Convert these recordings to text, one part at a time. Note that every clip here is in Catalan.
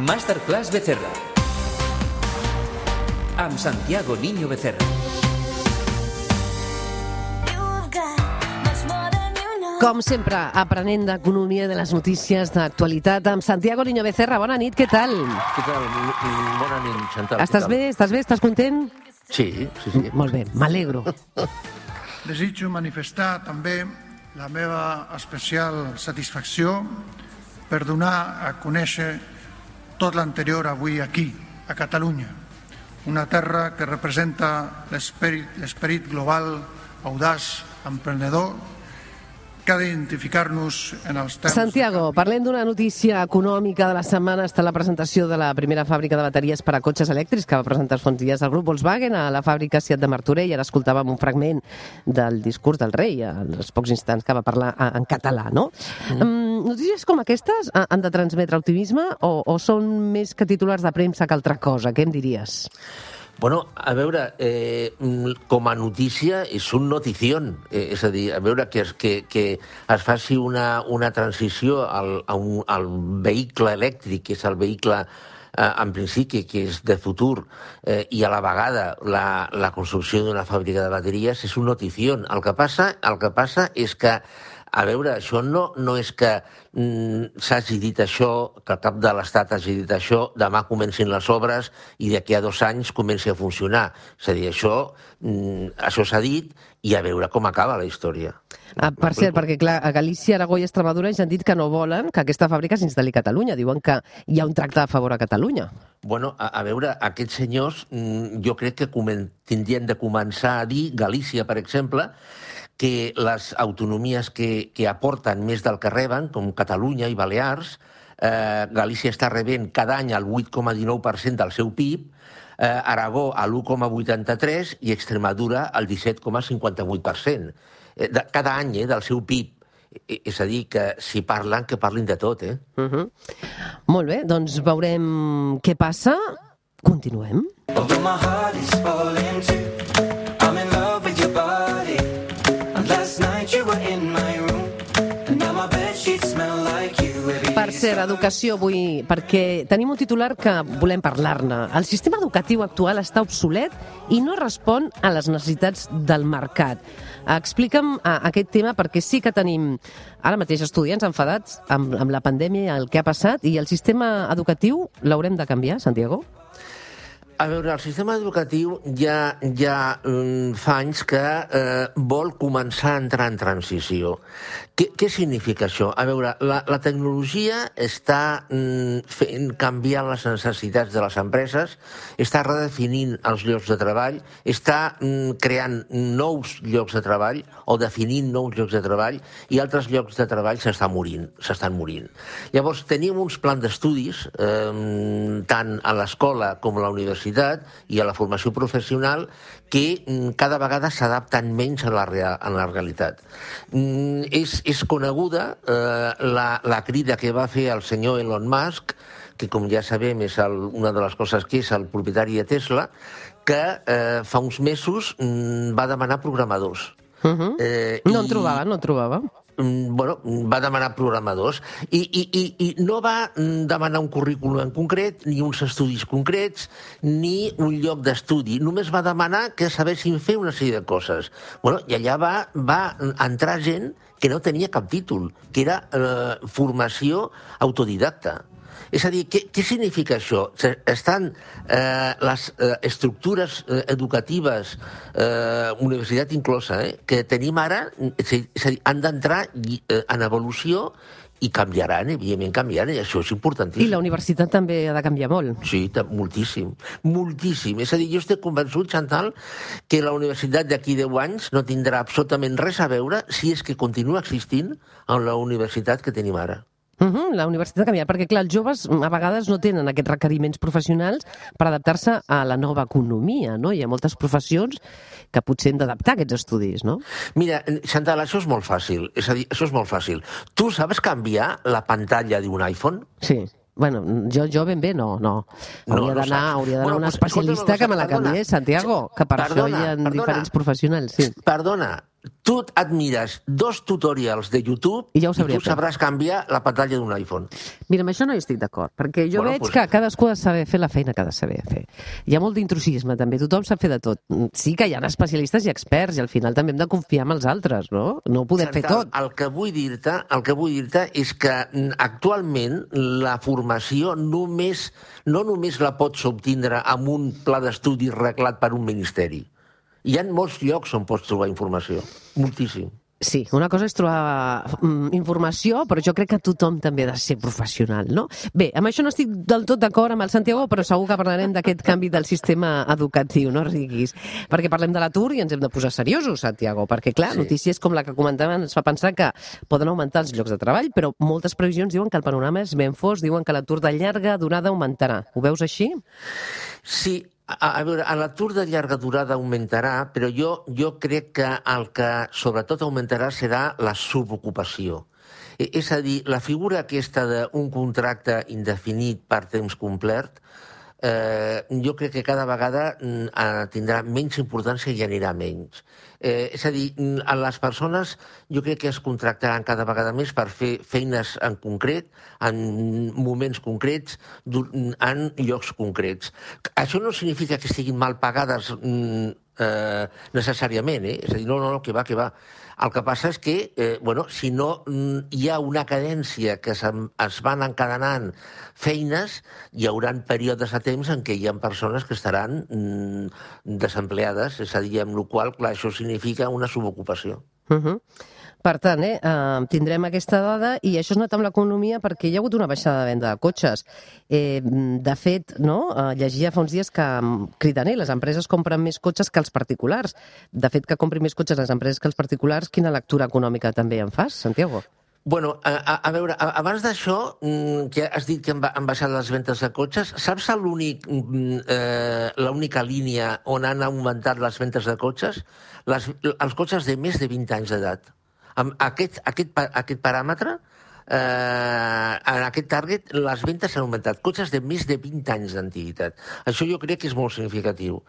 Masterclass Becerra. Amb Santiago Niño Becerra. Com sempre, aprenent d'economia de les notícies d'actualitat amb Santiago Niño Becerra. Bona nit, què tal? Què tal? Mm, Bona nit, Chantal. Estàs bé? Estàs bé? Estàs content? Sí, sí, sí. Molt bé, m'alegro. Desitjo manifestar també la meva especial satisfacció per donar a conèixer tot l'anterior avui aquí, a Catalunya, una terra que representa l'esperit global, audaç, emprenedor, que ha d'identificar-nos en els temps... Santiago, parlem d'una notícia econòmica de la setmana. Està la presentació de la primera fàbrica de bateries per a cotxes elèctrics que va presentar els fons dies el grup Volkswagen a la fàbrica Seat de Martorell. Ara escoltàvem un fragment del discurs del rei, als pocs instants que va parlar en català, no? Mm. Notícies com aquestes ha- han de transmetre optimisme o, o són més que titulars de premsa que altra cosa? Què em diries? Bueno, a veure, eh, mm, com a notícia és un notición. Eh, és a dir, a veure que es, que, que es faci una, una transició al, a un, al vehicle elèctric, que és el vehicle eh, en principi que és de futur, eh, i a la vegada la, la construcció d'una fàbrica de bateries és un notición. El que passa, el que passa és que a veure, això no, no és que mm, s'hagi dit això, que el cap de l'Estat hagi dit això, demà comencin les obres i d'aquí a dos anys comenci a funcionar. És a dir, això, mm, això s'ha dit i a veure com acaba la història. Ah, per cert, perquè clar, a Galícia, Aragó i Extremadura ja han dit que no volen que aquesta fàbrica s'instal·li a Catalunya. Diuen que hi ha un tracte a favor a Catalunya. Bueno, a, a veure, aquests senyors mm, jo crec que comen, tindrien de començar a dir, Galícia, per exemple, que les autonomies que, que aporten més del que reben, com Catalunya i Balears, eh, Galícia està rebent cada any el 8,19% del seu PIB, eh, Aragó a l'1,83% i Extremadura al 17,58%. Eh, de, cada any, eh, del seu PIB. Eh, És a dir, que si parlen, que parlin de tot, eh? Uh -huh. Molt bé, doncs veurem què passa. Continuem. Although my heart is falling too, Per cert, educació avui, perquè tenim un titular que volem parlar-ne. El sistema educatiu actual està obsolet i no respon a les necessitats del mercat. Explica'm aquest tema perquè sí que tenim ara mateix estudiants enfadats amb, amb la pandèmia i el que ha passat i el sistema educatiu l'haurem de canviar, Santiago? A veure, el sistema educatiu ja, ja mm, fa anys que eh, vol començar a entrar en transició. Què, què significa això? A veure, la, la tecnologia està mm, fent canviar les necessitats de les empreses, està redefinint els llocs de treball, està mm, creant nous llocs de treball o definint nous llocs de treball i altres llocs de treball s'estan morint, s'estan morint. Llavors, tenim uns plans d'estudis, eh, tant a l'escola com a la universitat, i a la formació professional que mm, cada vegada s'adapten menys a la, real, a la realitat. Mm, és, és coneguda eh, la, la crida que va fer el senyor Elon Musk, que com ja sabem és el, una de les coses que és el propietari de Tesla, que eh, fa uns mesos mm, va demanar programadors. Uh -huh. eh, No en trobava, no en trobava. Mm, bueno, va demanar programadors i, i, i, i no va mm, demanar un currículum en concret, ni uns estudis concrets, ni un lloc d'estudi. Només va demanar que sabessin fer una sèrie de coses. Bueno, I allà va, va entrar gent que no tenia cap títol, que era eh, formació autodidacta. És a dir, què, què significa això? Estan eh, les eh, estructures eh, educatives, eh, universitat inclosa, eh, que tenim ara, és a dir, han d'entrar i, eh, en evolució i canviaran, evidentment canviaran, i això és I importantíssim. la universitat també ha de canviar molt. Sí, moltíssim, moltíssim. És a dir, jo estic convençut, Chantal, que la universitat d'aquí 10 anys no tindrà absolutament res a veure si és que continua existint amb la universitat que tenim ara. Uh -huh, la universitat ha canviat, perquè clar, els joves a vegades no tenen aquests requeriments professionals per adaptar-se a la nova economia, no? Hi ha moltes professions que potser hem d'adaptar aquests estudis, no? Mira, Chantal, això és molt fàcil. És a dir, això és molt fàcil. Tu sabes canviar la pantalla d'un iPhone? Sí. Bueno, jo, jo ben bé no, no. No, Hauria no d'anar saps. hauria d'anar Bueno, un especialista escolta que me la canviés, Santiago, que per Perdona, això hi ha perdona. diferents professionals, sí. Perdona, tu et mires dos tutorials de YouTube I ja ho sabria tu fer. sabràs canviar la pantalla d'un iPhone. Mira, amb això no hi estic d'acord, perquè jo Bueno, veig doncs- que cadascú ha de saber fer la feina que ha de saber fer. Hi ha molt d'intrusisme, també. Tothom sap fer de tot. Sí que hi ha especialistes i experts, i al final també hem de confiar en els altres, no? No ho podem fer Chantal, tot. El que vull dir-te, el que vull dir-te és que mm, actualment la formació només no només la pots obtindre amb un pla d'estudi reglat per un ministeri. Hi ha molts llocs on pots trobar informació, moltíssim. Sí, una cosa és trobar mm, informació, però jo crec que tothom també ha de ser professional, no? Bé, amb això no estic del tot d'acord amb el Santiago, però segur que parlarem d'aquest canvi del sistema educatiu, no riguis? Perquè parlem de l'atur i ens hem de posar seriosos, Santiago, perquè, clar, Sí. notícies com la que comentàvem ens fa pensar que poden augmentar els llocs de treball, però moltes previsions diuen que el panorama és ben fos, diuen que l'atur de llarga durada augmentarà. Ho veus així? Sí, a, a veure, l'atur de llarga durada augmentarà, però jo, jo crec que el que sobretot augmentarà serà la subocupació. E- És a dir, la figura aquesta d'un contracte indefinit per temps complet, eh, jo crec que cada vegada mm, eh, tindrà menys importància i anirà menys. Eh, és a dir, mm, a les persones jo crec que es contractaran cada vegada més per fer feines en concret, en moments concrets, en llocs concrets. Això no significa que estiguin mal pagades mm, eh, necessàriament, eh? és a dir, no, no, no, que va, que va. El que passa és que, eh, bueno, si no mm, hi ha una cadència que es, es van encadenant feines, hi haurà períodes de temps en què hi ha persones que estaran mm, desempleades, és a dir, amb la qual clar, això significa una subocupació. Uh -huh. Per tant, eh, eh, tindrem aquesta dada i això es nota amb l'economia perquè hi ha hagut una baixada de venda de cotxes. Eh, de fet, no, eh, llegia fa uns dies que mm, criden, eh, les empreses compren més cotxes que els particulars. De fet, que comprin més cotxes les empreses que els particulars, quina lectura econòmica també en fas, Santiago? Bueno, a, a, a veure, abans d'això, mm, que has dit que han, ba- han baixat les ventes de cotxes, saps mm, eh, l'única línia on han augmentat les ventes de cotxes? Les, els cotxes de més de 20 anys d'edat. Amb aquest, aquest, aquest paràmetre, eh, en aquest target, les ventes han augmentat. Cotxes de més de 20 anys d'antiguitat. Això jo crec que és molt significatiu.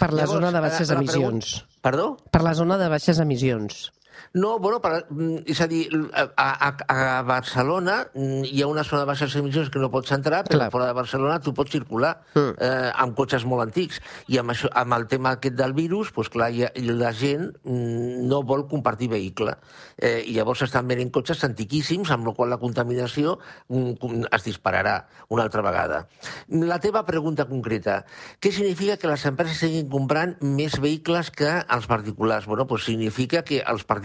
Per la zona de baixes emissions. pregun- Perdó? Per la zona de baixes emissions. No, bueno, per, mm, és a dir, a, a, a Barcelona mm, hi ha una zona de baixes emissions que no pots entrar, però Clar. fora de Barcelona tu pots circular Mm. eh, amb cotxes molt antics. I amb, això, amb el tema aquest del virus, doncs clar, ha, la gent mm, no vol compartir vehicle. Eh, I llavors estan venent cotxes antiquíssims, amb la qual la contaminació es dispararà una altra vegada. La teva pregunta concreta, què significa que les empreses estiguin comprant més vehicles que els particulars? Bueno, pues significa que els particulars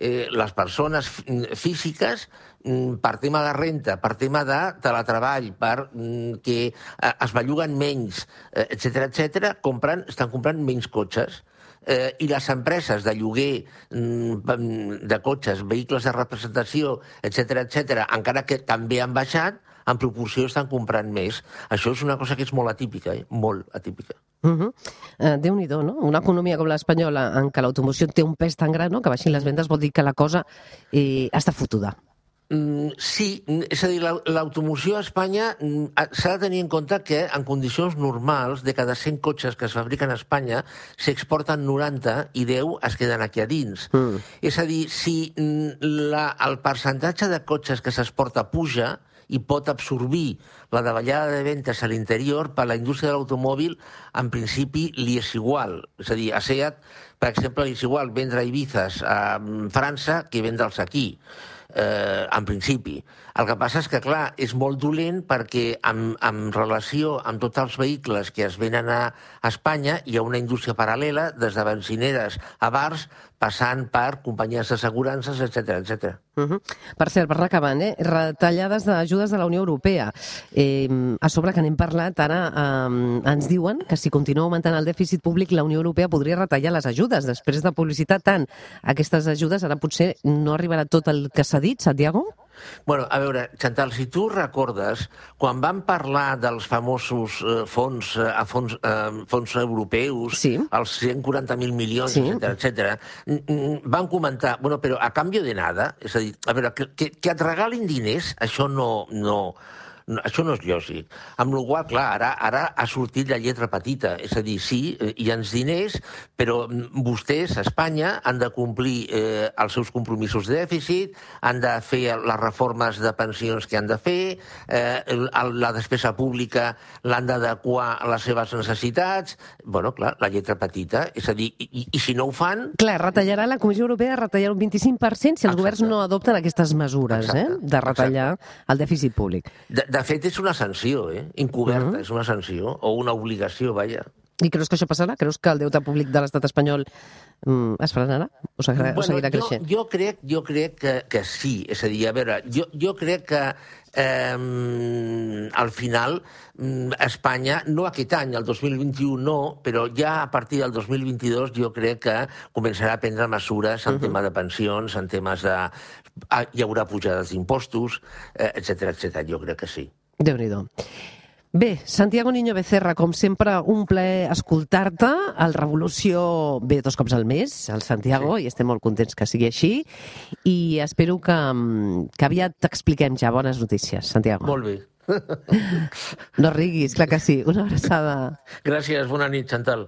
eh, les persones fí- físiques, mm, per tema de renta, per tema de teletreball, per mm, que eh, es belluguen menys, etc etc, compren, estan comprant menys cotxes. Eh, I les empreses de lloguer mm, de cotxes, vehicles de representació, etc etc, encara que també han baixat, en proporció estan comprant més. Això és una cosa que és molt atípica, eh? molt atípica. Uh -huh. uh, Déu-n'hi-do, no? Una economia com l'espanyola en què l'automoció té un pes tan gran, no? que baixin les vendes vol dir que la cosa eh, està fotuda. Mm, sí, és a dir, la- l'automoció a Espanya mm, ha- s'ha de tenir en compte que en condicions normals, de cada 100 cotxes que es fabriquen a Espanya, s'exporten 90 i 10 es queden aquí a dins. Mm. És a dir, si mm, la, el percentatge de cotxes que s'exporta puja i pot absorbir la davallada de ventes a l'interior, per a la indústria de l'automòbil, en principi li és igual. És a dir, a SEAT, per exemple, li és igual vendre Ibizas a mm, França que vendre'ls aquí eh, en principi. El que passa és que, clar, és molt dolent perquè en, en relació amb tots els vehicles que es venen a, Espanya hi ha una indústria paral·lela, des de benzineres a bars, passant per companyies d'assegurances, etc etc. Uh -huh. Per cert, per acabant, eh? retallades d'ajudes de la Unió Europea. Eh, a sobre que n'hem parlat, ara eh, ens diuen que si continua augmentant el dèficit públic, la Unió Europea podria retallar les ajudes. Després de publicitar tant aquestes ajudes, ara potser no arribarà tot el que s'ha dit, Santiago? Bueno, a veure, Chantal, si tu recordes, quan vam parlar dels famosos eh, fons, eh, fons, eh, fons europeus, Sí. els 140.000 milions, Sí. etc etc, van comentar, bueno, però a canvi de nada, és a dir, a veure, que, que, que et regalin diners, això no, no, No, això no és lògic. Amb la qual clar, ara, ara ha sortit la lletra petita. És a dir, sí, eh, hi ha els diners, però vostès, a Espanya, han de complir eh, els seus compromisos de dèficit, han de fer les reformes de pensions que han de fer, eh, la despesa pública l'han d'adequar a les seves necessitats. bueno, clar, la lletra petita. És a dir, i, i, si no ho fan, Clar, retallarà la Comissió Europea retallarà un 25% si els Exacte. governs no adopten aquestes mesures eh, Exacte, de retallar el dèficit públic. de, de fet és una sanció, eh? encoberta, és una sanció, o una obligació, vaja. I creus que això passarà? Creus que el deute públic de l'estat espanyol mm, es frenarà? O seguirà, o seguirà creixent? jo, jo crec, jo crec que, que sí. És a dir, a veure, jo, jo crec que eh, al final mm, Espanya, no aquest any, el 2021 no, però ja a partir del 2022 jo crec que començarà a prendre mesures en tema de pensions, en temes de... ah, Hi haurà pujades d'impostos, eh, etc etc. Jo crec que sí. Déu-n'hi-do. Bé, Santiago Niño Becerra, com sempre, un plaer escoltar-te. El Revolució ve dos cops al mes, al Santiago, sí. i estem molt contents que sigui així. I espero que, mm, que aviat t'expliquem ja bones notícies, Santiago. Molt bé. No riguis, clar que sí. Una abraçada. Gràcies, bona nit, Chantal.